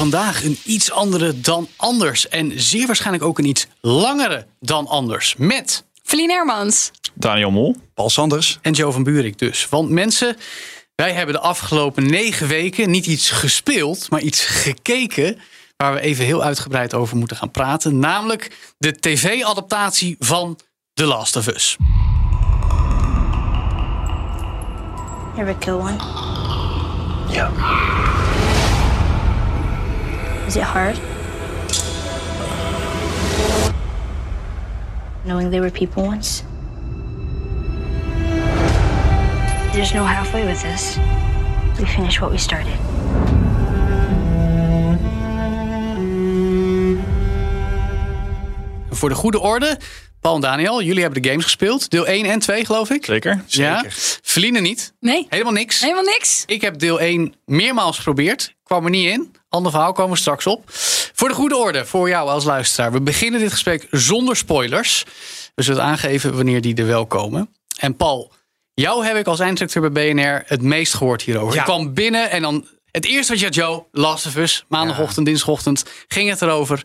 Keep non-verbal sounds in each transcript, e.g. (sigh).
Vandaag een iets andere dan anders. En zeer waarschijnlijk ook een iets langere dan anders. Met Feline Hermans. Daniel Mol. Paul Sanders. en Joe van Buurik dus. Want mensen, wij hebben de afgelopen negen weken niet iets gespeeld, maar iets gekeken. Waar we even heel uitgebreid over moeten gaan praten. Namelijk de tv-adaptatie van The Last of Us. You ever kill one? Ja. Is it hard? Knowing they were people once? There's no halfway with this. We finish what we started. Voor de goede orde, Paul en Daniel, jullie hebben de games gespeeld. Deel 1 en 2 geloof ik. Zeker. Ja. Niet. Nee, Helemaal niks. helemaal niks. Ik heb deel 1 meermaals geprobeerd. Kwam er niet in. Ander verhaal komen we straks op. Voor de goede orde, voor jou als luisteraar. We beginnen dit gesprek zonder spoilers. We zullen aangeven wanneer die er wel komen. En Paul, jou heb ik als eindredacteur bij BNR het meest gehoord hierover. Ja. Ik kwam binnen en dan... Het eerste wat je had, Joe, Last of Us. Maandagochtend, dinsdagochtend ging het erover.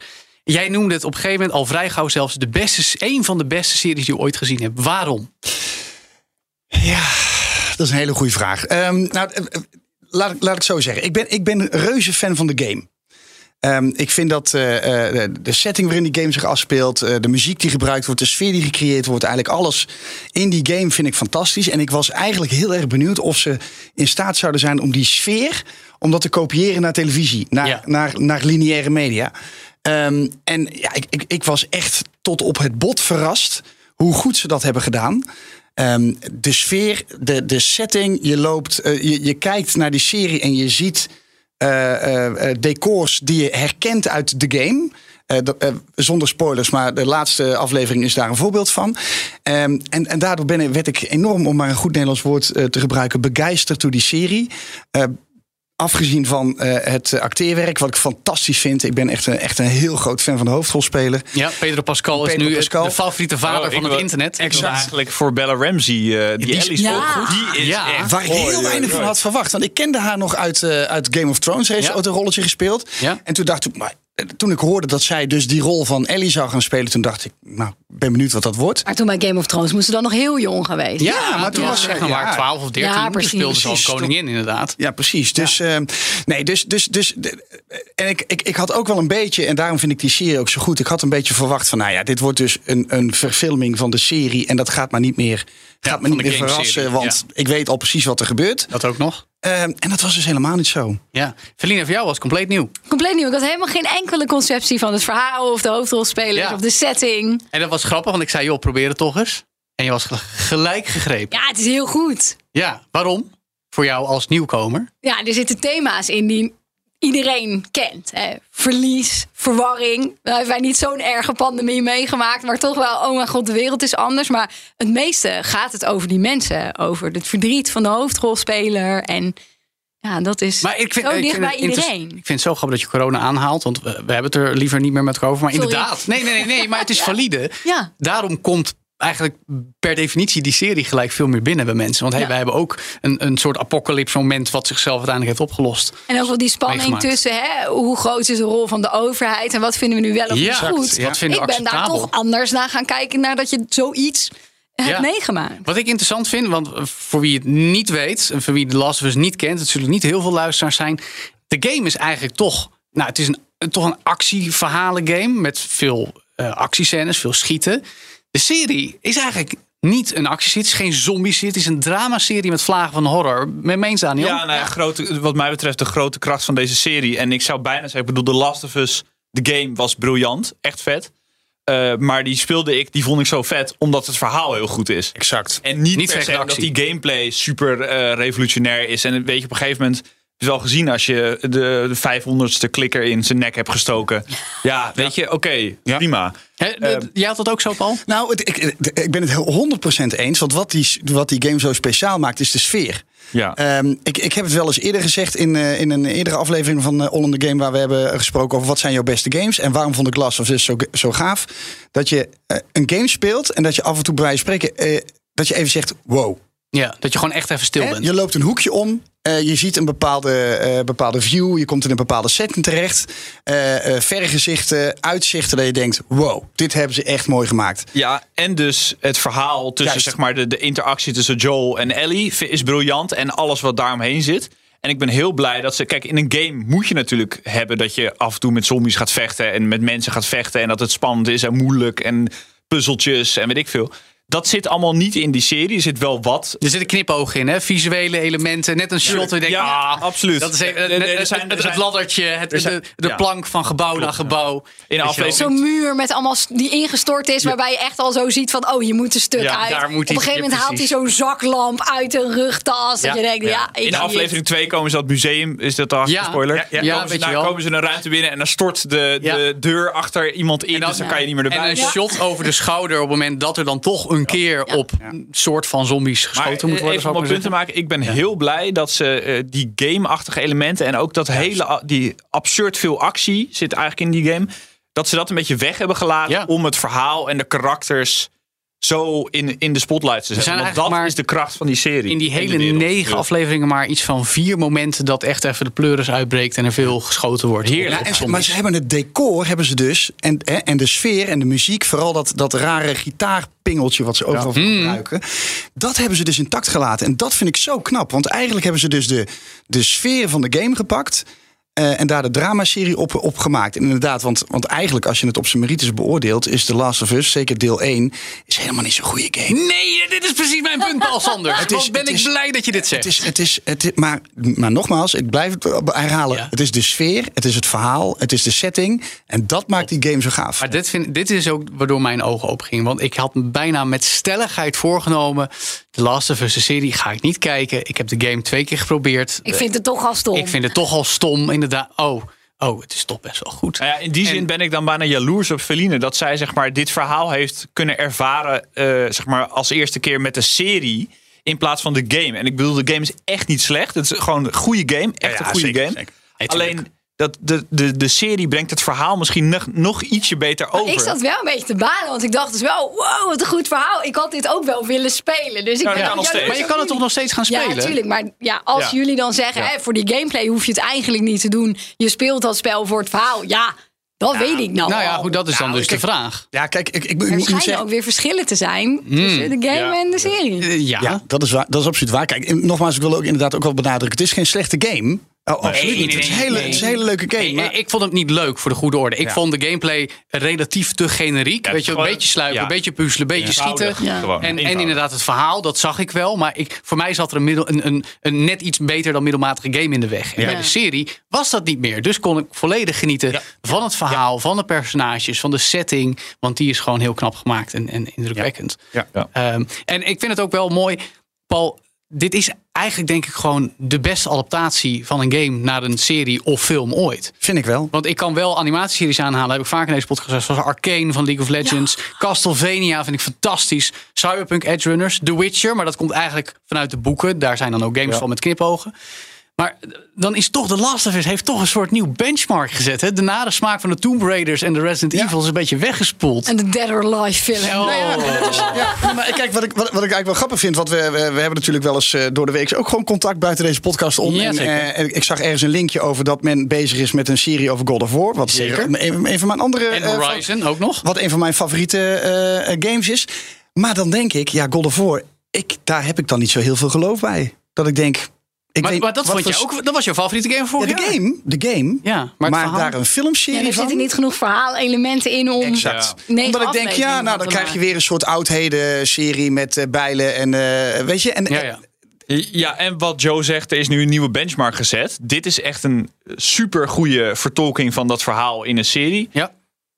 Jij noemde het op een gegeven moment al vrij gauw zelfs... De beste, een van de beste series die je ooit gezien hebt. Waarom? Ja, dat is een hele goede vraag. Ehm, nou, eh, eh, laat, ik- laat ik zo zeggen. Ik ben, ik ben reuze fan van de game. Ehm, ik vind dat eh, eh, de setting waarin die game zich afspeelt, eh, de muziek die gebruikt wordt, de sfeer die gecreëerd wordt, eigenlijk alles in die game vind ik fantastisch. En ik was eigenlijk heel erg benieuwd of ze in staat zouden zijn om die sfeer, om dat te kopiëren naar televisie, naar, Ja. naar, naar lineaire media. Ehm, en ja, ik, ik, ik was echt tot op het bot verrast hoe goed ze dat hebben gedaan. Ehm, de sfeer, de, de setting, je loopt, je, je kijkt naar die serie en je ziet decors die je herkent uit de game. Eh, eh, zonder spoilers, maar de laatste aflevering is daar een voorbeeld van. Ehm, en, en daardoor ben, werd ik enorm, om maar een goed Nederlands woord eh, te gebruiken, begeisterd door die serie. Afgezien van eh, het acteerwerk, wat ik fantastisch vind. Ik ben echt een, echt een heel groot fan van de hoofdrolspeler. Ja, Pedro Pascal is nu Pascal. de favoriete vader Oh, ik van het wil- internet. Ik wilde eigenlijk voor Bella Ramsey, eh, die, Die is- Ellie is Ja. ook goed. Die is Ja. echt Waar ik heel weinig van had verwacht. Want ik kende haar nog uit, eh, uit Game of Thrones. Ze heeft Ja. ooit een rolletje gespeeld. Ja. En toen dacht ik, maar toen ik hoorde dat zij dus die rol van Ellie zou gaan spelen, toen dacht ik, nou, ben benieuwd wat dat wordt. Maar toen bij Game of Thrones moest ze dan nog heel jong geweest. Ja, maar toen ja, was ze ja. maar 12 of 13. Ja, toen precies. speelde ze als Precies. koningin inderdaad. Ja, precies. Dus, eh, nee, dus, dus, dus en ik, ik, ik had ook wel een beetje, en daarom vind ik die serie ook zo goed. Ik had een beetje verwacht van, nou ja, dit wordt dus een, een verfilming van de serie. En dat gaat maar niet meer, gaat me niet meer verrassen, want ik weet al precies wat er gebeurt. Dat ook nog. Eh, en dat was dus helemaal niet zo. Ja. Feline, voor jou was het compleet nieuw. Compleet nieuw. Ik had helemaal geen enkele conceptie van het verhaal of de hoofdrolspelers Ja. of de setting. En dat was grappig, want ik zei, joh, probeer het toch eens. En je was gel- gelijk gegrepen. Ja, het is heel goed. Ja, waarom? Voor jou als nieuwkomer. Ja, er zitten thema's in die iedereen kent. Hè. Verlies, verwarring. Nou hebben wij niet zo'n erge pandemie meegemaakt, maar toch wel, oh mijn god, de wereld is anders. Maar het meeste gaat het over die mensen, over het verdriet van de hoofdrolspeler. En ja, dat is Maar ik vind, zo dicht bij iedereen. Ik vind het zo grappig dat je corona aanhaalt. Want we, we hebben het er liever niet meer met over. Maar Sorry. inderdaad. Nee, nee, nee, nee. Maar het is (laughs) valide. Ja. Daarom komt eigenlijk per definitie die serie gelijk veel meer binnen bij mensen. Want hey, Ja. wij hebben ook een, een soort apocalypse moment wat zichzelf uiteindelijk heeft opgelost. En ook wel die spanning Meegemaakt. tussen hè, hoe groot is de rol van de overheid en wat vinden we nu wel of Ja, niet goed. wat vinden we ik ben daar toch anders naar gaan kijken nadat je zoiets hebt Ja. meegemaakt. Wat ik interessant vind, want voor wie het niet weet, en voor wie de Last of Us niet kent, het zullen niet heel veel luisteraars zijn. De game is eigenlijk toch, nou, het is een, toch een actieverhalen game met veel eh actiescènes, veel schieten. De serie is eigenlijk niet een actieserie, het is geen zombie-serie, het is een dramaserie met vlagen van horror. Met meens Daniel? Ja, nou ja, grote, wat mij betreft de grote kracht van deze serie. En ik zou bijna zeggen, ik bedoel, The Last of Us, de game was briljant. Echt vet. Eh, maar die speelde ik, die vond ik zo vet, omdat het verhaal heel goed is. Exact. En niet, Niet per se actie. die gameplay super eh, revolutionair is. En weet je, op een gegeven moment je wel gezien als je de, de 500ste klikker in zijn nek hebt gestoken. Ja, weet je, oké, prima. Hè, de- jij had dat ook zo, Paul? Nou, het- ik, ik ben het heel 100% eens. Want wat die, wat die game zo speciaal maakt, is de sfeer. Ja. Ehm, ik, ik heb het wel eens eerder gezegd in, eh, in een eerdere aflevering van eh, All in the Game... waar we hebben gesproken over wat zijn jouw beste games... en waarom vond ik Last of Us zo, zo gaaf. Dat je eh, een game speelt en dat je af en toe bij spreken... eh, dat je even zegt, wow. Ja, dat je gewoon echt even stil Hè? bent. Je loopt een hoekje om. Eh, je ziet een bepaalde, eh, bepaalde view. Je komt in een bepaalde setting terecht. eh vergezichten, uitzichten. Dat je denkt: wow, dit hebben ze echt mooi gemaakt. Ja, en dus het verhaal tussen Juist. zeg maar de, de interactie tussen Joel en Ellie is briljant en alles wat daaromheen zit. En ik ben heel blij dat ze. Kijk, in een game moet je natuurlijk hebben dat je af en toe met zombies gaat vechten en met mensen gaat vechten en dat het spannend is en moeilijk en puzzeltjes en weet ik veel. Dat zit allemaal niet in die serie. Er zit wel wat. Er zitten knipogen in, hè? visuele elementen. Net een shot. Ja, ah, absoluut. Dat is even- het- zijn- het, er laddertje, het, er zijn- de, de ja. plank van gebouw naar gebouw. In aflevering Zo'n muur met allemaal die ingestort is, waarbij je echt al zo ziet van, oh, je moet een stuk Ja, uit. daar moet Op een gegeven moment haalt hij zo'n zaklamp uit een rugtas. Ja, Dat je denkt, ja, ja. ik In de aflevering 2 komen ze dat museum, is dat al Ja. spoiler? Ja, ja. Komen, ze, komen ze een ruimte binnen en dan stort de, Ja. de deur achter iemand in. dus dan kan je niet meer En erbij. een shot over de schouder op het moment dat er dan toch een keer op een soort van zombies geschoten Maar moet worden. even zou om een punt te maken. Ik ben heel blij dat ze eh, die game-achtige elementen... en ook dat hele die absurd veel actie zit eigenlijk in die game... dat ze dat een beetje weg hebben gelaten... Ja. om het verhaal en de karakters zo in, in de spotlight te zetten. zijn Want dat eigenlijk maar is de kracht van die serie. in die hele negen Ja. afleveringen maar iets van vier momenten dat echt even de pleuris uitbreekt en er veel geschoten wordt. Heerlijk. Ja, en maar ze hebben het decor, hebben ze dus. En, hè, en de sfeer en de muziek, vooral dat, dat rare gitaarpingeltje wat ze overal Mm. gebruiken. Dat hebben ze dus intact gelaten. En dat vind ik zo knap. Want eigenlijk hebben ze dus de, de sfeer van de game gepakt. Eh, en daar de dramaserie op, op gemaakt. En inderdaad, want, want eigenlijk als je het op zijn merites beoordeelt... is The Last of Us, zeker deel 1, is helemaal niet zo'n goede game. Nee, dit is precies mijn punt, Paul Sanders. (laughs) Het is- Wat ben het ik is- blij dat je dit zegt. Het is, het is, het is, maar, maar nogmaals, ik blijf het herhalen. Ja. Het is de sfeer, het is het verhaal, het is de setting. En dat maakt die game zo gaaf. Maar dit, vind, dit is ook waardoor mijn ogen opgingen. Want ik had me bijna met stelligheid voorgenomen. De Last of Us de serie ga ik niet kijken. Ik heb de game twee keer geprobeerd. Ik vind het toch al stom. Ik vind het toch al stom, inderdaad. Oh, oh het is toch best wel goed. Nou ja, in die En- zin ben ik dan bijna jaloers op Feline. Dat zij zeg maar, dit verhaal heeft kunnen ervaren eh, zeg maar, als eerste keer met de serie. In plaats van de game. En ik bedoel, de game is echt niet slecht. Het is gewoon een goede game. Echt Ja, een goede zeker, game. zeker. Alleen dat de, de, de serie brengt het verhaal misschien nog, nog ietsje beter over. Ik zat wel een beetje te banen, want ik dacht dus wel, wow, wat een goed verhaal. Ik had dit ook wel willen spelen. Dus ik ben nog steeds. maar je kan het toch nog steeds gaan spelen? Ja, natuurlijk. Maar ja, als Ja. jullie dan zeggen, Ja. hè, voor die gameplay hoef je het eigenlijk niet te doen. Je speelt dat spel voor het verhaal. Ja, dat weet ik nou Nou ja, goed, dat is dan Nou, dus kijk, de vraag. Ja, kijk, ik, ik, ik Er moet schijnen zeggen... ook weer verschillen te zijn tussen de game Ja. en de serie. Ja, Ja, dat is, waar, dat is absoluut waar. Kijk, nogmaals, ik wil ook inderdaad ook wel benadrukken. Het is geen slechte game. Oh, absoluut niet. het, is een hele, het is een hele leuke game. Nee, maar- ik vond het niet leuk voor de goede orde. Ik Ja. vond de gameplay relatief te generiek. Ja, Weet je, een beetje sluipen, ja. een beetje puzzelen, een beetje schieten. En, en inderdaad, het verhaal, dat zag ik wel. Maar ik, voor mij zat er een, middel, een, een, een net iets beter dan middelmatige game in de weg. En Ja. bij de serie was dat niet meer. Dus kon ik volledig genieten Ja. van het verhaal, van de personages, van de setting. Want die is gewoon heel knap gemaakt en, en indrukwekkend. Ja. Ja. Ehm, en ik vind het ook wel mooi, Paul. Dit is eigenlijk denk ik gewoon de beste adaptatie van een game naar een serie of film ooit. Vind ik wel. Want ik kan wel animatieseries aanhalen. Heb ik vaak in deze podcast gezegd. Zoals Arcane van League of Legends. Castlevania vind ik fantastisch. Cyberpunk Edge Runners. The Witcher. Maar dat komt eigenlijk vanuit de boeken. Daar zijn dan ook games van met knipogen. Maar dan is toch The Last of Us heeft toch een soort nieuw benchmark gezet. Hè? De nare smaak van de Tomb Raiders en de Resident Evil is een beetje weggespoeld. En de Dead or Alive film. Oh. (laughs) Ja, maar kijk, wat ik, wat, wat ik eigenlijk wel grappig vind, want we, we, we hebben natuurlijk wel eens eh, door de week ook gewoon contact buiten deze podcast om. Ja, en, eh, en ik zag ergens een linkje over dat men bezig is met een serie over God of War. Wat Zeker. Een, een van mijn andere. En eh, Horizon ook nog. wat een van mijn favoriete eh, eh, games is. Maar dan denk ik, ja, God of War, ik, daar heb ik dan niet zo heel veel geloof bij. Dat ik denk. Ik Maar, weet, maar dat wat vond je ook. Dat was jouw favoriete game voor Ja, de game. De game. Ja, maar daar een filmserie Ja, er van. zitten niet genoeg verhaalelementen in om Exact. negen Omdat ik denk, ja, nou dan krijg je weer een soort oudheden-serie met eh, bijlen en eh, weet je. En, Ja, ja. Ja, en wat Joe zegt, er is nu een nieuwe benchmark gezet. Dit is echt een super goede vertolking van dat verhaal in een serie. Ja.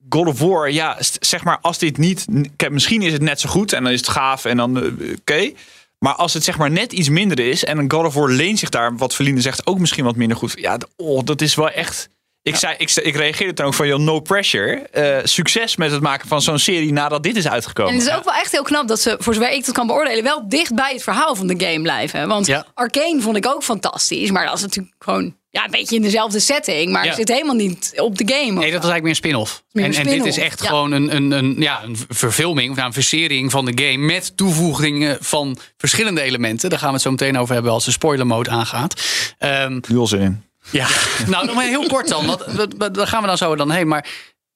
God of War, ja, zeg maar, als dit niet. Misschien is het net zo goed en dan is het gaaf en dan. eh, Oké. Maar als het zeg maar net iets minder is en een God of War leent zich daar, wat Verlinde zegt, ook misschien wat minder goed. Ja, oh, dat is wel echt. Ik, zei, ik, ik reageerde toen ook van, joh, no pressure. Eh, succes met het maken van zo'n serie nadat dit is uitgekomen. En het is ook wel echt heel knap dat ze, voor zover ik dat kan beoordelen, wel dicht bij het verhaal van de game blijven. Want Ja. Arcane vond ik ook fantastisch. Maar dat is natuurlijk gewoon ja, een beetje in dezelfde setting. Maar Ja. het zit helemaal niet op de game. Nee, dat was eigenlijk meer een spin-off. Meer En, een en dit is echt ja. gewoon een, een, een, ja, een verfilming, of nou, een versering van de game. Met toevoegingen van verschillende elementen. Daar gaan we het zo meteen over hebben als de spoiler mode aangaat. Ehm, Nu al zin in. Ja, nou nog maar heel kort dan. Want wat- daar gaan we dan zo dan heen. Maar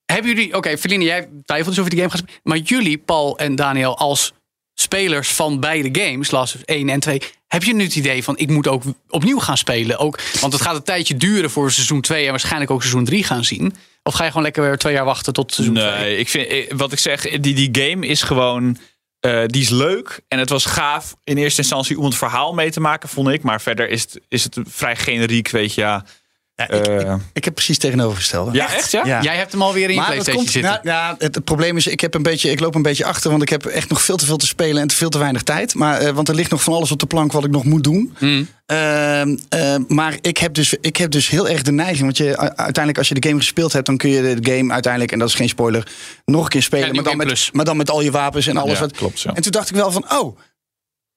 hebben jullie, oké, Feline, jij twijfelt dus je die game gaat spelen. Maar jullie, Paul en Daniel, als spelers van beide games, Last of Us 1 en 2, heb je nu het idee van ik moet ook opnieuw gaan spelen? Ook, want het gaat een tijdje duren voor seizoen 2 en waarschijnlijk ook seizoen 3 gaan zien. Of ga je gewoon lekker weer twee jaar wachten tot seizoen 2? Nee, ik vind, eh, wat ik zeg, die, die game is gewoon. Eh, die is leuk en het was gaaf in eerste instantie om het verhaal mee te maken, vond ik. Maar verder is het, is het vrij generiek, weet je. Ja, Ja, ik, Eh. ik, ik heb precies tegenovergestelde. ja echt? Ja? Ja. Jij hebt hem alweer in je Maar PlayStation komt, zitten. nou, ja, het, het probleem is, ik, heb een beetje, ik loop een beetje achter, want ik heb echt nog veel te veel te spelen en te veel te weinig tijd. Maar, eh, want er ligt nog van alles op de plank wat ik nog moet doen. Hmm. Ehm, eh, maar ik heb, dus, ik heb dus heel erg de neiging, want je, uiteindelijk als je de game gespeeld hebt, dan kun je de game uiteindelijk, en dat is geen spoiler, nog een keer spelen. Ja, maar, dan met, Plus. maar dan met al je wapens en alles. Ja, wat, klopt, ja. En toen dacht ik wel van, oh.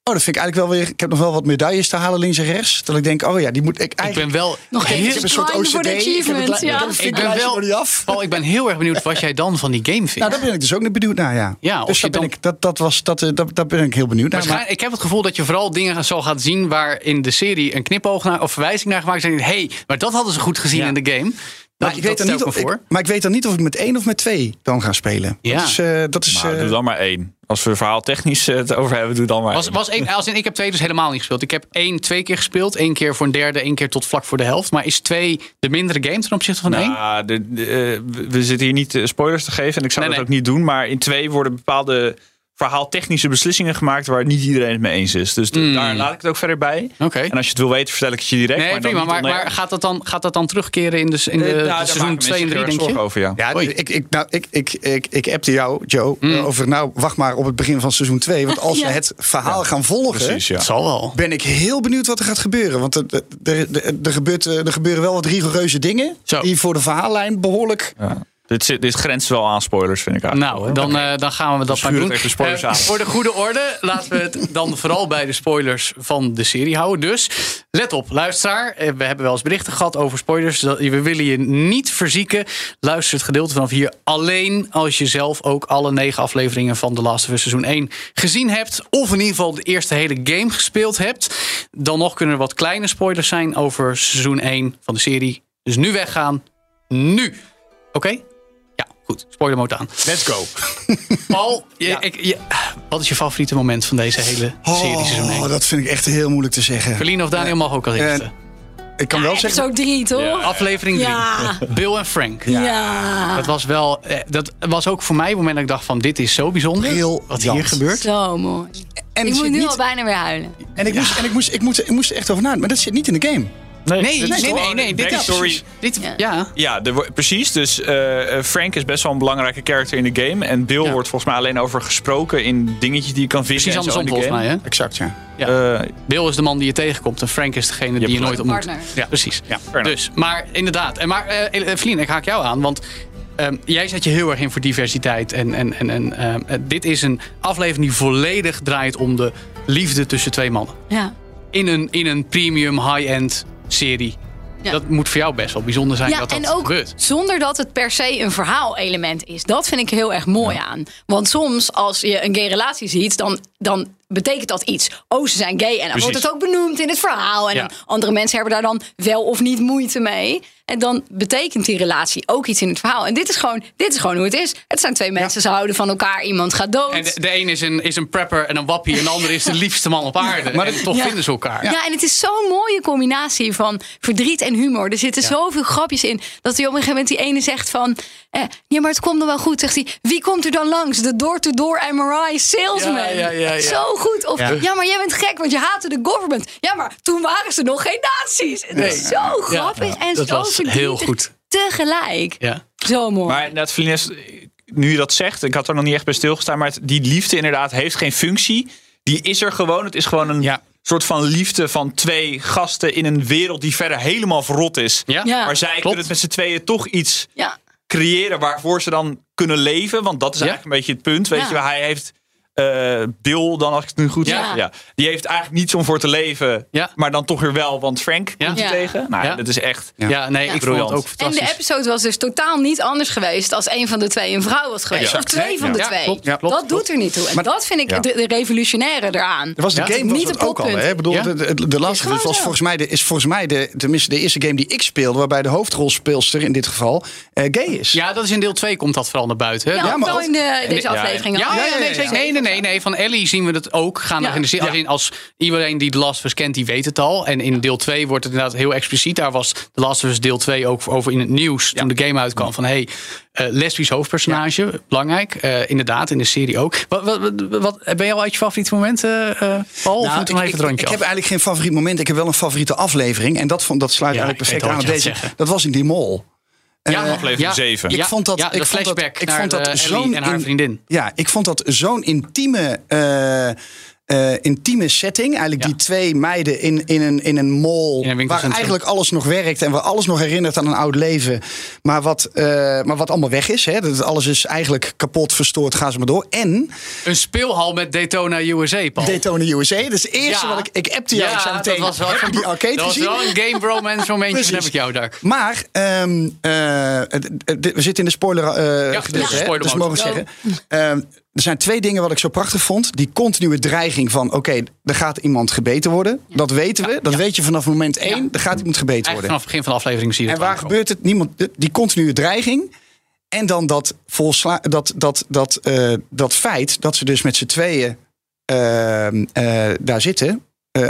Oh, dat vind ik eigenlijk wel weer. Ik heb nog wel wat medailles te halen links en rechts. Dat ik denk, oh ja, die moet ik Ik eigenlijk. ben wel Nog heel, even ik heb een soort grinden voor OCD. de ik heb het achievements, li- ja. ik Ik ben wel- niet af. Paul, ik ben heel erg benieuwd wat jij dan van die game vindt. Nou, daar ben ik dus ook niet benieuwd naar, ja. Dus daar ben dan- ik, dat, dat was, dat, eh, dat, ben ik heel benieuwd naar. Maar, Waarschijnlijk, ik heb het gevoel dat je vooral dingen zal gaan zien waar in de serie een knipoog naar of verwijzing naar gemaakt is. Hé, hey, maar dat hadden ze goed gezien Ja. in de game. Maar, ik weet dat dan niet of, ik maar ik weet dan niet of ik met één of met twee dan ga spelen. Ja. Dat is, eh, dat is Maar eh, doe dan maar één. Als we verhaal technisch eh, het over hebben, doe dan maar Was, één. was één, als in, ik heb twee dus helemaal niet gespeeld. Ik heb één twee keer gespeeld. één keer voor een derde, één keer tot vlak voor de helft. Maar is twee de mindere game ten opzichte van één? Nou, de, de, eh, we- zitten hier niet spoilers te geven. En ik zou Nee, dat nee. ook niet doen. Maar in twee worden bepaalde verhaaltechnische beslissingen gemaakt... waar niet iedereen het mee eens is. Dus d- daar laat ik het ook verder bij. Oké. En als je het wil weten, vertel ik het je direct. Nee, maar prima. Maar, maar gaat, dat dan, gaat dat dan terugkeren in de, in de, Eh, nou, de seizoen mensen 2 en zich 3, heel denk je? over, ja. ja, ik, ik, nou, ik, ik, ik, ik appte jou, Joe, Mm. eh, over nou, wacht maar op het begin van seizoen 2. Want (laughs) als Ja. we het verhaal gaan volgen, Precies, ja. Het zal wel. ben ik heel benieuwd wat er gaat gebeuren. Want er, er, er, er, gebeurt, eh, er gebeuren wel wat rigoureuze dingen. Zo. Die voor de verhaallijn behoorlijk... Ja. Dit, zit, dit grenst wel aan spoilers, vind ik eigenlijk. Nou, dan, eh, dan gaan we dat maar Schuur doen. spoilers Eh, voor de goede orde, laten we het dan vooral bij de spoilers van de serie houden. Dus let op, luisteraar. Eh, We hebben wel eens berichten gehad over spoilers. We willen je niet verzieken. Luister het gedeelte vanaf hier alleen als je zelf ook alle negen afleveringen van The Last of Us seizoen 1 gezien hebt. Of in ieder geval de eerste hele game gespeeld hebt. Dan nog kunnen er wat kleine spoilers zijn over seizoen 1 van de serie. Dus nu weggaan. Nu. Oké? Goed. Spoiler mode aan. Let's go. (laughs) Paul, je- ik, je- wat is je favoriete moment van deze hele serie seizoen 1? Oh, dat vind ik echt heel moeilijk te zeggen. Verlien of Daniel mag ook al Eh, eerste. Ik kan wel zeggen... Zo drie, toch? Aflevering 3. Ja. Bill en Frank. Ja. Dat was wel. eh, Dat was ook voor mij het moment dat ik dacht van dit is zo bijzonder. Briljant. wat hier gebeurt. Zo mooi. En Ik moet nu niet- al bijna weer huilen. En ik moest, en ik moest, ik moest, ik moest er echt over nadenken. Maar dat zit niet in de game. Nee, nee, nee, nee, Dit is. Dit, Ja. ja. Precies. Dus eh, Frank is best wel een belangrijke character in de game. En Bill Ja. wordt volgens mij alleen over gesproken in dingetjes die je kan vinden. Precies en zo andersom in de volgens mij. Hè? Exact, ja. Ja. Eh, Bill is de man die je tegenkomt en Frank is degene die je nooit ontmoet. Ja, precies. Ja. Dus, maar inderdaad. En maar, eh Evelien, ik haak jou aan. Want ehm, jij zet je heel erg in voor diversiteit. En, en, en, en dit is een aflevering die volledig draait om de liefde tussen twee mannen. Ja. In een, in een premium high-end serie. Ja. Dat moet voor jou best wel bijzonder zijn Ja, dat dat en ook gebeurt. zonder dat het per se een verhaalelement is. Dat vind ik heel erg mooi aan. Want soms als je een gay relatie ziet, dan, dan betekent dat iets. Oh, ze zijn gay. En dan Precies. wordt het ook benoemd in het verhaal. En andere mensen hebben daar dan wel of niet moeite mee. En dan betekent die relatie ook iets in het verhaal. En dit is gewoon, dit is gewoon hoe het is. Het zijn twee mensen, ze houden van elkaar. Iemand gaat dood. En de, de een is een, is een prepper en een wappie. En de ander is de liefste man op aarde. Maar en dat- toch Ja. vinden ze elkaar. Ja. en het is zo'n mooie combinatie van verdriet en humor. Er zitten zoveel grapjes in. Dat hij op een gegeven moment die ene zegt van... Eh, ja, maar het komt nog wel goed. Zegt hij, wie komt er dan langs? De door-to-door MRI salesman. Ja, ja, ja, ja. Zo goed. Of, ja. maar jij bent gek, want je haatte de government. Ja, maar toen waren ze nog geen nazi's. Het is zo grappig en dat zo heel goed. Tegelijk. Ja. Zo mooi. Maar net Felines, nu je dat zegt, ik had er nog niet echt bij stilgestaan, maar het- die liefde inderdaad heeft geen functie. die is er gewoon. Het is gewoon een Ja. soort van liefde van twee gasten in een wereld die verder helemaal verrot is. Ja, Ja. Maar zij klopt. kunnen het met z'n tweeën toch iets Ja. creëren waarvoor ze dan kunnen leven. Want dat is Ja. eigenlijk een beetje het punt. Weet Ja. je, hij heeft eh, Bill dan, als ik het nu goed Ja. zeg. Ja. Die heeft eigenlijk niets om voor te leven. Ja. Maar dan toch weer wel, want Frank Ja. komt er Ja. tegen. Nou, Ja. dat is echt... Ja, nee, ik vond het ook En fantastisch. de episode was dus totaal niet anders geweest als een van de twee een vrouw was geweest. Of twee van ja. de Ja, twee. klopt, ja, klopt, dat doet er niet toe. En Maar- dat vind ik Ja. de, de revolutionaire eraan. Dat was de Ja. game was Niet de ook al. Hè? bedoel, Ja. de, de, Us was zo. volgens mij, de, is volgens mij de, tenminste de eerste game die ik speelde, waarbij de hoofdrolspeelster in dit geval eh, gay is. Ja, dat is in deel 2 komt dat vooral naar buiten. hè? Ja, maar in de, deze aflevering. Ja, al. ja, ja, nee, nee, nee, nee. Van Ellie zien we het ook. Gaan Ja. in de serie. Als, in- als iedereen die The Last of Us kent, die weet het al. En in deel 2 wordt het inderdaad heel expliciet. Daar was The Last of Us deel 2 ook over in het nieuws. Toen de game uitkwam. Van hey, eh lesbisch hoofdpersonage. Belangrijk. Eh, inderdaad, in de serie ook. Wat, wat, ben je al uit je favoriete momenten, eh Paul? of Nou, ik, even het ik, heb eigenlijk geen favoriet moment. Ik heb wel een favoriete aflevering. En dat, vond, dat sluit eigenlijk perfect aan deze. Dat was in die mol. Ja, Eh, aflevering zeven. Ik vond dat- ja, ik vond dat- flashback ik naar vond dat eh, zo'n en haar in- vriendin. Ja, ik vond dat zo'n intieme, eh, intieme setting. Eigenlijk Ja. die twee meiden in, in, een, in een mall. In een waar eigenlijk alles nog werkt. En waar alles nog herinnert aan een oud leven. Maar wat, eh, maar wat allemaal weg is. Hè. Dat alles is eigenlijk kapot, verstoord. Ga ze maar door. En Een speelhal met Daytona USA, Paul. Daytona USA. Dat is het eerste Ja. wat ik... Ik appte jou. ik zei dat meteen, was wel heb even- die arcade dat was gezien? wel een game bromance momentje. Dan heb ik jou daar. Maar ehm, eh, we zitten in de spoiler eh Ja, gedeelte, ja. hè? Spoiler dus we mode. mogen zeggen. Er zijn twee dingen wat ik zo prachtig vond. Die continue dreiging van, oké, er gaat iemand gebeten worden. Dat weten we. Dat weet je vanaf moment één. Ja. Er gaat iemand gebeten Eigenlijk worden. vanaf het begin van de aflevering zie je En waar aankomen. gebeurt het? Niemand, die continue dreiging. En dan dat, volsla, dat, dat, dat, eh, dat feit dat ze dus met z'n tweeën ehm, eh, daar zitten. eh,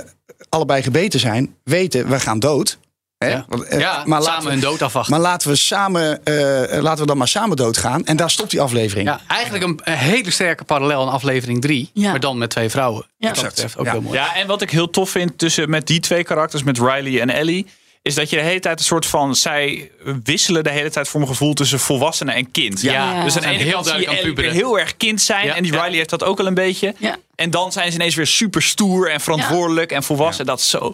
allebei gebeten zijn. Weten, we gaan dood. Hè? Ja, Want, eh, ja maar laten samen we- hun dood afwachten. maar laten we, samen, eh, laten we dan maar samen doodgaan. En daar stopt die aflevering. Ja, eigenlijk een, een hele sterke parallel aan aflevering 3. Ja. Maar dan met twee vrouwen. Ja. Wat dat betreft ook Ja. heel mooi. Ja, en wat ik heel tof vind tussen met die twee karakters, met Riley en Ellie, is dat je de hele tijd een soort van. Zij wisselen de hele tijd voor mijn gevoel tussen volwassenen en kind. Ja, Ja. Dus aan de Zijn ene heel kant zie je heel erg kind zijn. Ja, En die ja. Riley heeft dat ook al een beetje. Ja. En dan zijn ze ineens weer super stoer en verantwoordelijk en volwassen. Dat is zo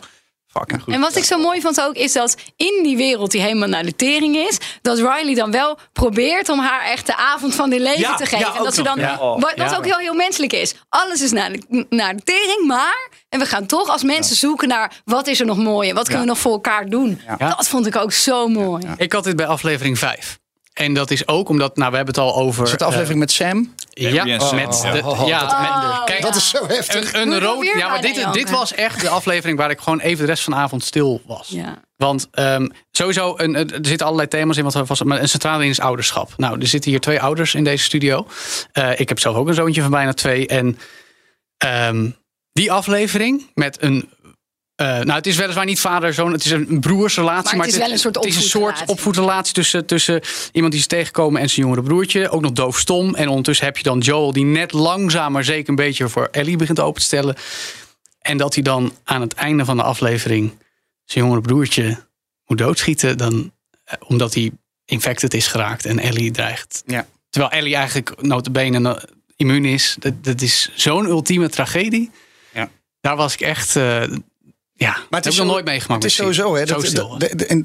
fucking goed. En wat ik zo mooi vond ook, is dat in die wereld die helemaal naar de tering is, dat Riley dan wel probeert om haar echt de avond van haar leven Ja, te geven. ja, en ook dat ze nog, dan, ja. Oh, wat, wat ja. ook heel, heel menselijk is. Alles is naar de, naar de tering, maar. En we gaan toch als mensen zoeken naar wat is er nog mooi en wat kunnen we nog voor elkaar doen. Dat vond ik ook zo mooi. Ik had dit bij aflevering 5. En dat is ook omdat, nou, we hebben het al over. Is het de aflevering met Sam? Ja, met Oh, de, oh, ja, dat- met- kijk, Dat is zo heftig. een, een rood. Ja, maar dit, dit was echt de aflevering waar ik gewoon even de rest van de avond stil was. Ja. Want ehm, sowieso, een, er zitten allerlei thema's in. Wat was, maar een centrale in is ouderschap. Nou, er zitten hier twee ouders in deze studio. Eh, ik heb zelf ook een zoontje van bijna twee. En ehm, die aflevering met een. Eh, nou, het is weliswaar niet vader-zoon, het is een broersrelatie. Maar het is wel een soort het is een soort opvoedrelatie. opvoedrelatie tussen, tussen iemand die is tegengekomen en zijn jongere broertje. Ook nog doofstom. En ondertussen heb je dan Joel, die net langzaam maar zeker een beetje voor Ellie begint open te stellen. En dat hij dan aan het einde van de aflevering zijn jongere broertje moet doodschieten. Dan, eh, omdat hij infected is geraakt en Ellie dreigt. Ja. Terwijl Ellie eigenlijk notabene uh, immuun is. Dat, dat is zo'n ultieme tragedie. Ja. Daar was ik echt... eh, ja, maar heb ik nog nooit meegemaakt. Het is sowieso hè,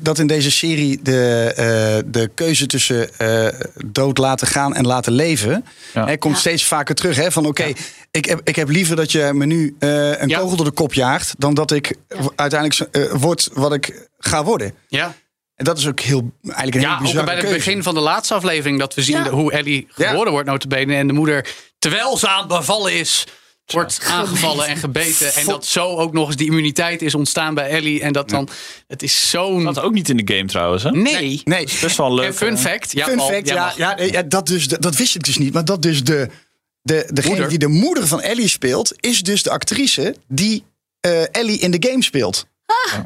dat, in deze serie de, eh, de keuze tussen eh, dood laten gaan en laten leven... Ja. Hè, komt Ja. steeds vaker terug. Hè, van oké, ik, heb, ik heb liever dat je me nu eh, een Ja. kogel door de kop jaagt... dan dat ik uiteindelijk word wat ik ga worden. ja, En dat is ook heel, eigenlijk een ja hele ook bij het begin van de laatste aflevering... dat we zien Ja. de- hoe Ellie Ja. geboren wordt notabene. En de moeder, terwijl ze aan het bevallen is... wordt aangevallen en gebeten. En dat zo ook nog eens die immuniteit is ontstaan bij Ellie. En dat dan... Het is zo'n... Dat ook niet in de game trouwens. Hè? Nee. Nee, Best wel leuk. En fun eh. fact. Ja, Fun fact, ja, ja, dat, dus, dat wist ik dus niet. Maar dat dus de, de, degene Moeder. die de moeder van Ellie speelt... is dus de actrice die eh, Ellie in de game speelt.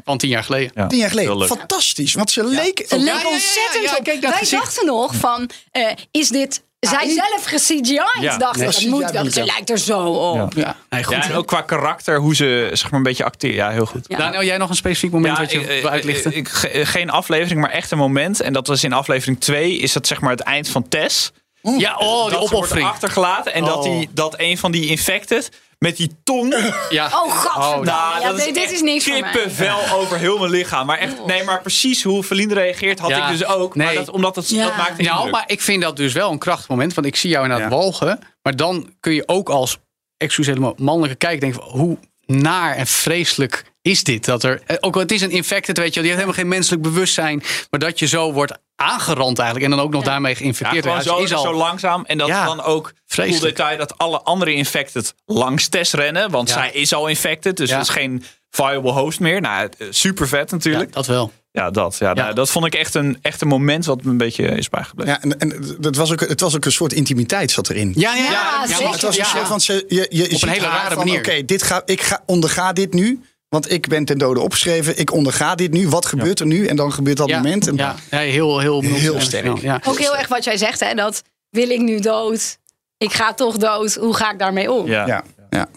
Van tien jaar geleden. Ja, Tien jaar geleden. Fantastisch. Want ze leek... Ze leek ja, ja, ja, ontzettend ja, op. Wij gezicht. dachten nog van, eh, is dit zij zelf ge-CGI'd? Ja. dacht Nee. ik, dat moet wel. Ze lijkt er zo op. Ja. Ja, nee, goed. Ja, en ook qua karakter, hoe ze zeg maar een beetje acteert. Ja, heel goed. Ja. Daniel, jij nog een specifiek moment wat je ik- wil uitlichten? ik- ik- ge- geen aflevering, maar echt een moment. En dat was in aflevering 2, is dat zeg maar het eind van Tess. ja, oh, die dat ze wordt opoffering. achtergelaten en dat, Oh. die, dat een van die infected met die tong. Ja. Oh, godverdomme. Nou, ja, dat dit, is niks voor mij. kippenvel over heel mijn lichaam. Maar echt, nee, maar precies hoe Verlien reageert had Ja. ik dus ook. Maar Nee. dat, omdat het, Ja. dat maakt het Nou, maar ik vind dat dus wel een krachtig moment. Want ik zie jou inderdaad Ja. walgen. Maar dan kun je ook als exclusieve mannelijke kijker denken... van, hoe naar en vreselijk is dit? Dat er, eh, ook al het is een infected, weet je wel, die heeft helemaal geen menselijk bewustzijn. Maar dat je zo wordt aangerand eigenlijk. En dan ook nog daarmee Ja, geïnfecteerd gewoon wordt. zo, is al zo langzaam. En dat Ja, dan ook cool vreselijk. detail dat alle andere infected langs Tess rennen. Want Ja. zij is al infected. Dus Ja. het is geen viable host meer. Nou, eh, super vet Ja, natuurlijk. dat wel. Ja, dat. Ja, Nou, dat vond ik echt een, echt een moment wat me een beetje is bijgebleven. Ja, en, en het, was ook, het was ook een soort intimiteit zat erin. Ja, ja, Ja, ja. Het was een ja. soort van, ze, je, je, je ziet een hele rare van, manier. Oké, dit ga, ik ga, onderga dit nu. Want ik ben ten dode opgeschreven. Ik onderga dit nu. Wat gebeurt er nu? En dan gebeurt dat ja, moment. En, ja, ja, heel, heel, Heel sterk. Ja. Ook heel erg wat jij zegt, hè, dat wil ik nu dood? Ik ga toch dood. Hoe ga ik daarmee om? Ja. ja, ja.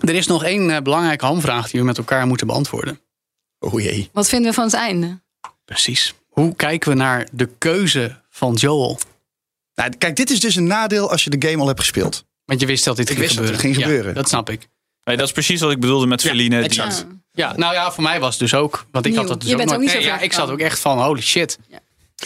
Er is nog één eh, belangrijke hamvraag die we met elkaar moeten beantwoorden. Oh jee. Wat vinden we van het einde? Precies. Hoe kijken we naar de keuze van Joel? Nou, kijk, dit is dus een nadeel als je de game al hebt gespeeld. Want je wist dat dit Ik ging wist dat gebeuren. het ging Ja, gebeuren. dat snap ik. Nee, dat is precies wat ik bedoelde met Feline. Die- exact. Ja. Ja, nou ja, voor mij was het dus ook. Want ik Nieuw. had dat dus Je ook bent nooit- ook niet nee, zo ja, Ik zat ook echt van holy shit. Ja.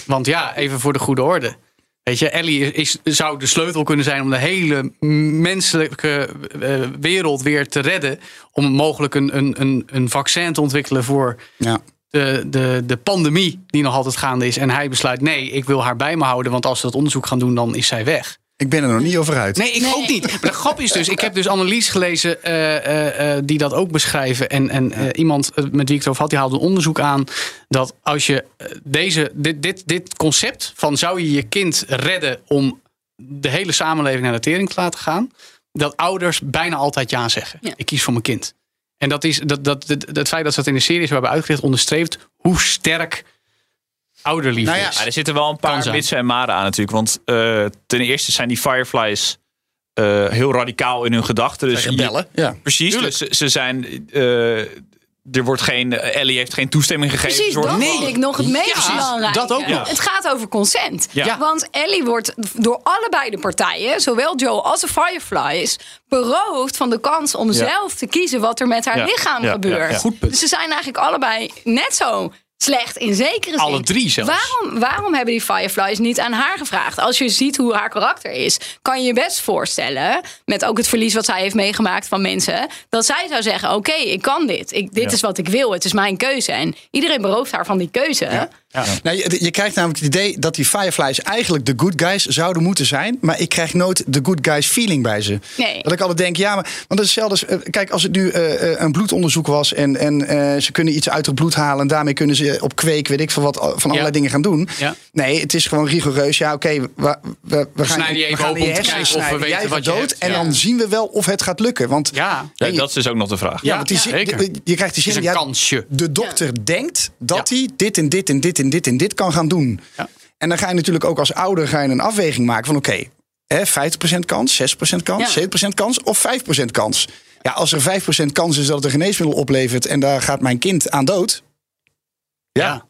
Want ja, even voor de goede orde. Weet je, Ellie is, zou de sleutel kunnen zijn om de hele menselijke eh, wereld weer te redden. Om mogelijk een, een, een, een vaccin te ontwikkelen voor Ja. de, de, de pandemie die nog altijd gaande is. En hij besluit, nee, ik wil haar bij me houden. Want als ze dat onderzoek gaan doen, dan is zij weg. Ik ben er nog niet over uit. Nee, ik ook niet. Maar de grap is dus, ik heb dus analyses gelezen eh, eh, eh, die dat ook beschrijven. En, en eh, iemand met wie ik het over had, die haalde een onderzoek aan dat als je deze, dit, dit, dit concept van zou je je kind redden om de hele samenleving naar de tering te laten gaan, dat ouders bijna altijd ja zeggen. Ja. Ik kies voor mijn kind. En dat is dat, dat, dat, het feit dat ze dat in de series hebben uitgericht onderstreept hoe sterk ouderliefde Nou ja, is. Er zitten wel een paar mitsen en maren aan natuurlijk. Want eh, ten eerste zijn die Fireflies eh, heel radicaal in hun gedachten. Dus. Ja. Precies, dus ze, ze zijn... eh, er wordt geen... Ellie heeft geen toestemming gegeven. Precies, dat vind ik nog het meest precies. belangrijke. Dat ook nog. Het gaat over consent. Ja. Want Ellie wordt door allebei de partijen, zowel Joe als de Fireflies, beroofd van de kans om zelf te kiezen wat er met haar Ja. lichaam Ja, gebeurt. ja, ja. Goed punt. Dus ze zijn eigenlijk allebei net zo slecht in zekere zin. Alle drie zelfs. Waarom, waarom hebben die Fireflies niet aan haar gevraagd? Als je ziet hoe haar karakter is, kan je je best voorstellen, met ook het verlies wat zij heeft meegemaakt van mensen, dat zij zou zeggen: Oké, ik kan dit. Ik, dit Ja. is wat ik wil. Het is mijn keuze. En iedereen berooft haar van die keuze. Nou, je, je krijgt namelijk het idee dat die Fireflies eigenlijk de good guys zouden moeten zijn. Maar ik krijg nooit de good guys feeling bij ze. Nee. Dat ik altijd denk, ja, maar want dat is hetzelfde. als, eh, Kijk, als het nu eh, eh, een bloedonderzoek was en, en eh, ze kunnen iets uit het bloed halen en daarmee kunnen ze op kweek, weet ik van wat, van allerlei dingen gaan doen. Ja. Nee, het is gewoon rigoureus. Ja, oké, we, we, we, we gaan, snijden je even open om te kijken of we weten Jij wat dood hebt. en Ja. dan zien we wel of het gaat lukken. Want Ja, Ja, je- dat is dus ook nog de vraag. ja, want die, ja, je, je krijgt die is zin. een ja, kansje. de dokter denkt dat hij dit en dit en dit en dit en dit kan gaan doen. Ja. En dan ga je natuurlijk ook als ouder ga je een afweging maken van oké, hè, 50% kans, 6% kans, Ja. 7% kans of 5% kans. Ja, als er 5% kans is dat het een geneesmiddel oplevert en daar gaat mijn kind aan dood. Ja. Ja,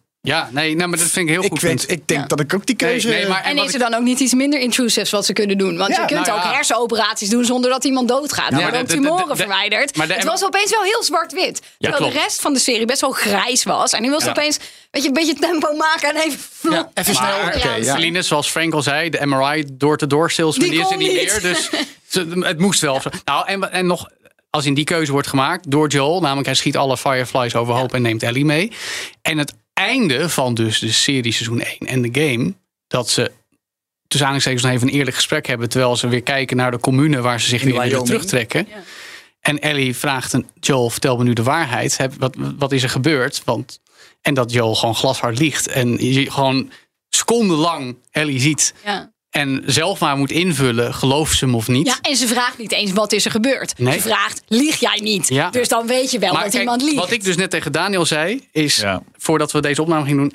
nee, nou, maar dat vind ik heel Ik, goed. weet, punt. ik denk Ja. dat ik ook die keuze... nee, maar- En, is ik- er dan ook niet iets minder intrusives wat ze kunnen doen? Want Ja, je kunt nou ook ja. hersenoperaties doen zonder dat iemand doodgaat. Er maar worden ook tumoren de- verwijderd. maar de- het was opeens wel heel zwart-wit. terwijl de rest van de serie best wel grijs was. En nu was het opeens weet je, een beetje tempo maken en even... Ja, even snel. Ja. Celine, zoals Frank al zei, de MRI door-to-door salesman, Die die is er niet meer. Dus (laughs) het moest wel. Nou, en, en nog, als in die keuze wordt gemaakt door Joel, namelijk hij schiet alle Fireflies overhoop en neemt Ellie mee. En het einde van dus de serie seizoen 1 en de game, dat ze tussen aanhalingstekens nog even een eerlijk gesprek hebben, terwijl ze weer kijken naar de commune waar ze zich weer willen Wyoming. terugtrekken. En Ellie vraagt een Joel, vertel me nu de waarheid. Heb- Wat, wat is er gebeurd? Want, en dat Joel gewoon glashard liegt. En je gewoon secondenlang Ellie ziet. Ja. En zelf maar moet invullen, gelooft ze hem of niet. ja, en ze vraagt niet eens wat is er gebeurd. Nee. Ze vraagt, lieg jij niet? Ja. Dus dan weet je wel dat kijk, iemand liegt. wat ik dus net tegen Daniel zei, is Ja. voordat we deze opname gingen doen.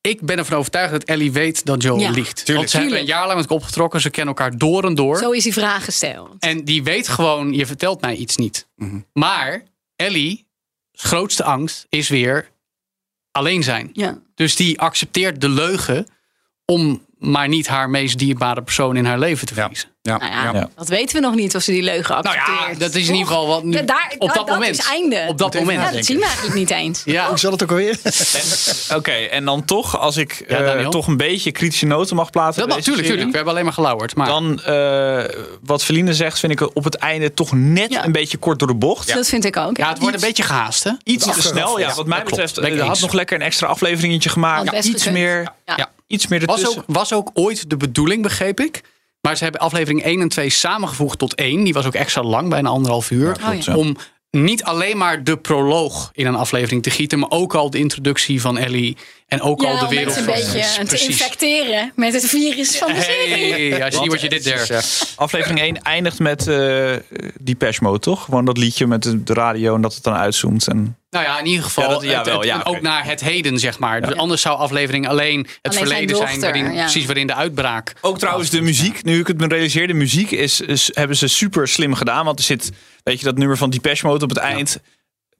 Ik ben ervan overtuigd dat Ellie weet dat Joel Ja. liegt. Want ze hebben een Tuurlijk. jaar lang met elkaar opgetrokken. Ze kennen elkaar door en door. Zo is die vraag gesteld. En die weet gewoon, je vertelt mij iets niet. Mhm. Maar Ellie, grootste angst is weer alleen zijn. Ja. Dus die accepteert de leugen om maar niet haar meest dierbare persoon in haar leven te verliezen. Ja, Nou ja, ja. Dat weten we nog niet of ze die leugen Nou accepteert. ja, dat is in ieder geval wat nu, Ja, daar- op dat, dat moment. is einde. Op dat moment. Ja, dat zien we eigenlijk niet eens. Ja. Hoe zat het ook alweer? (laughs) Oké, en dan toch, als ik Ja, eh, Daniel? toch een beetje kritische noten mag plaatsen. Dat bij mag, deze tuurlijk, tuurlijk. We hebben alleen maar gelauwerd. Maar Dan, eh, wat Feline zegt, vind ik op het einde toch net Ja. een beetje kort door de bocht. Dat vind ik ook. ja, het wordt een beetje gehaast, hè? Iets te snel, ja. Wat mij betreft, ik eh, had nog lekker een extra afleveringetje gemaakt. Iets, meer, iets meer Was ertussen. ook, was ook ooit de bedoeling, begreep ik. Maar ze hebben aflevering 1 en 2 samengevoegd tot één. Die was ook extra lang, bijna anderhalf uur. klopt, ja. Om niet alleen maar de proloog in een aflevering te gieten, maar ook al de introductie van Ellie. En ook al de wereld een van beetje te Precies. infecteren met het virus van de serie. Hey, ja, zie wat je dit der. Aflevering 1 eindigt met eh Depeche Mode, toch? Gewoon dat liedje met de, de radio en dat het dan uitzoomt. En... Nou ja, in ieder geval. Ja, dat- ja, het- wel, het- ja, ook naar het heden, zeg maar. Dus Anders zou aflevering alleen het Alleen verleden zijn, dochter, waarin, ja. precies waarin de uitbraak. Ook trouwens de muziek, nu ik het me realiseer, de muziek is, is, hebben ze super slim gedaan. Want er zit, weet je, dat nummer van Depeche Mode op het eind.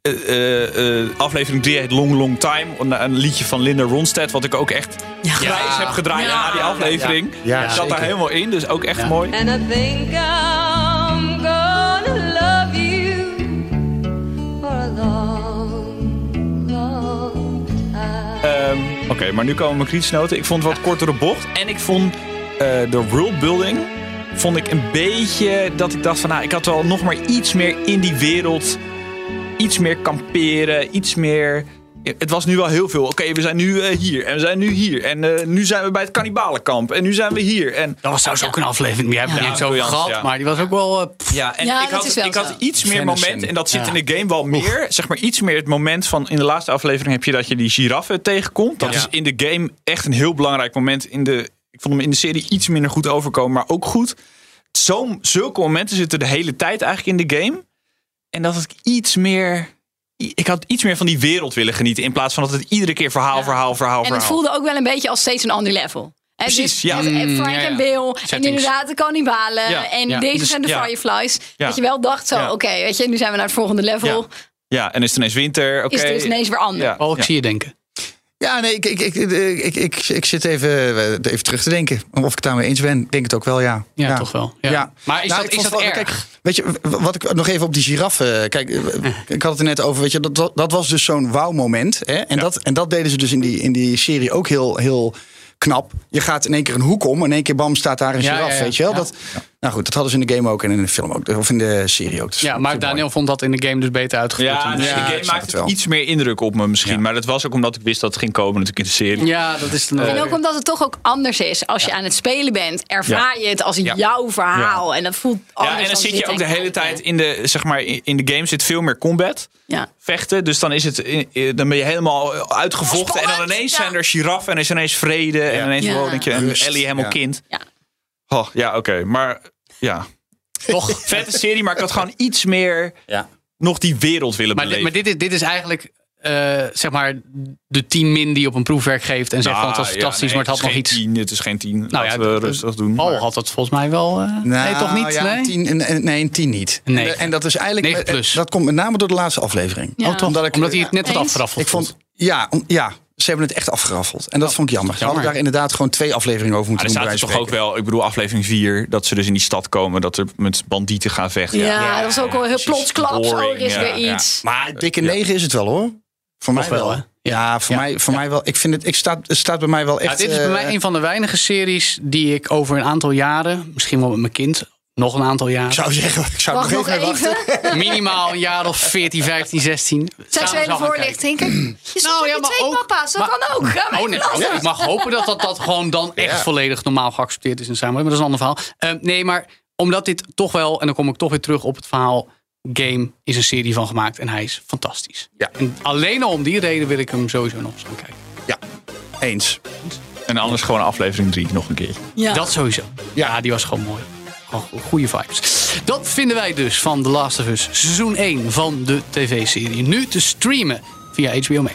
Eh, eh, eh, aflevering 3 heet Long Long Time. Een, een liedje van Linda Ronstadt, wat ik ook echt grijs heb gedraaid Ja. na die aflevering. Ja, zat daar helemaal in, dus ook echt mooi. And I think Oké, maar nu komen mijn kritische noten. Ik vond het wat kortere bocht. En ik vond eh, de worldbuilding vond ik een beetje dat ik dacht van nou, ik had wel nog maar iets meer in die wereld. Iets meer kamperen, iets meer. Het was nu wel heel veel. Oké, we zijn nu eh, hier en we zijn nu hier. En eh, nu zijn we bij het kannibalenkamp. En nu zijn we hier. En Dat was trouwens ook een aflevering. Die hebben we Ja, niet zo over gehad. ja. Maar die was ook wel. eh, Ja, en Ja, ik dat had, is wel ik had iets meer moment, en- dat zit Ja. in de game wel meer, zeg maar iets meer het moment van in de laatste aflevering heb je dat je die giraffe tegenkomt. Dat Ja. is in de game echt een heel belangrijk moment. In de, ik vond hem in de serie iets minder goed overkomen, maar ook goed. Zo, zulke momenten zitten de hele tijd eigenlijk in de game. En dat ik iets meer, ik had iets meer van die wereld willen genieten in plaats van dat het iedere keer verhaal, verhaal, verhaal, En het voelde ook wel een beetje als steeds een ander level. Precies, dus ja. met, eh, Mm, Frank ja, ja. en Bill. En inderdaad de kannibalen. Ja, en ja. deze Dus, zijn de ja. Fireflies. Ja. Dat je wel dacht zo, Ja. oké, weet je, nu zijn we naar het volgende level. Ja. Ja, en is het ineens winter. Oké. Is het dus ineens weer anders. Ja. Oh, ik Ja. zie je denken. Ja, nee, ik, ik, ik, ik, ik, ik zit even, eh, even terug te denken. Of ik het daarmee eens ben. Ik denk het ook wel, ja. Ja, toch wel. Ja. Maar is Nou, dat, is dat wel- erg? Kijk, weet je, wat ik nog even op die giraffe... eh, Kijk, eh, ik had het er net over, weet je, dat- dat, was dus zo'n wauw-moment. En, dat, en dat deden ze dus in die, in die serie ook heel, heel knap. Je gaat in één keer een hoek om. In één keer, bam, staat daar een ja. weet je wel. Dat, nou goed, dat hadden ze in de game ook en in de film ook. Of in de serie ook. Dus ja, maar Daniel vond dat in de game dus beter uitgevoerd. Ja, dus de serie. game het wel. iets meer indruk op me misschien. Ja. Maar dat was ook omdat ik wist dat het ging komen natuurlijk in de serie. ja, dat is dan En ook omdat het toch ook anders is. Als je aan het spelen bent, ervaar je het als jouw verhaal. En dat voelt anders Ja, en dan zit je ook de hele kijken. tijd in de, zeg maar, in de game zit veel meer combat. Ja. Vechten, dus dan, is het, dan ben je helemaal uitgevochten. En dan ineens ja. zijn er giraffen en is ineens vrede. En ineens Ja. denk je, en Ellie helemaal ja. kind. Ja. Oh, ja, oké. Maar ja, toch. (laughs) vette serie. Maar ik had gewoon iets meer Ja. nog die wereld willen Maar, dit- beleven. maar dit, is, dit is eigenlijk eh, zeg maar de 10 min die op een proefwerk geeft en zegt van het was Nou, fantastisch, ja, nee, maar het had nog is iets. geen Tien, het is geen tien. Nou Nou, ja, Laten we dat- rustig doen. Paul maar- had het volgens mij wel. eh, nee, toch niet? Nou, Ja, nee? een tien, nee, een tien niet. Nee. En, en dat is eigenlijk. Plus. Dat komt met name door de laatste aflevering. Ja. Oh, toch? Omdat ik- Omdat hij het net had Eens. afgeraffeld. Ik vond, ja, om- ja, ze hebben het echt afgeraffeld. En dat vond ik jammer. Ze hadden daar inderdaad gewoon twee afleveringen over Maar moeten er doen. staat bij toch wijze ook wel, ik bedoel aflevering 4, dat ze dus in die stad komen, dat er met bandieten gaan vechten. Ja, dat was ook wel heel precies. plotsklaps. Oh, er is ja, weer ja. iets. Maar dikke negen is het wel hoor. Voor mij Toch wel, hè? Ja, voor, Ja. Mij, voor mij wel. Ik vind het, ik staat, het staat bij mij wel Ja, echt. dit is bij eh, mij een van de weinige series die ik over een aantal jaren, misschien wel met mijn kind, nog een aantal Ik jaren, zou zeggen, ik zou Wacht nog even, wachten. (laughs) minimaal een jaar of 14, 15, 16. samen Seksuele voorlichting. Kijk, Je Nou, ja, maar twee ook- papa's. Dat maar- kan ook. Ga Oh, nee, ik mag hopen dat dat, dat gewoon dan echt volledig normaal geaccepteerd is in samenleving. Maar dat is een ander verhaal. Eh, nee, maar omdat dit toch wel, en dan kom ik toch weer terug op het verhaal. Game is een serie van gemaakt en hij is fantastisch. Ja. En alleen al om die reden wil ik hem sowieso nog eens gaan kijken. Ja, eens. En anders gewoon aflevering 3 nog een keer. Ja. Dat sowieso. Ja, die was gewoon mooi. Go- goede vibes. Dat vinden wij dus van The Last of Us seizoen 1 van de tv-serie. Nu te streamen via HBO Max.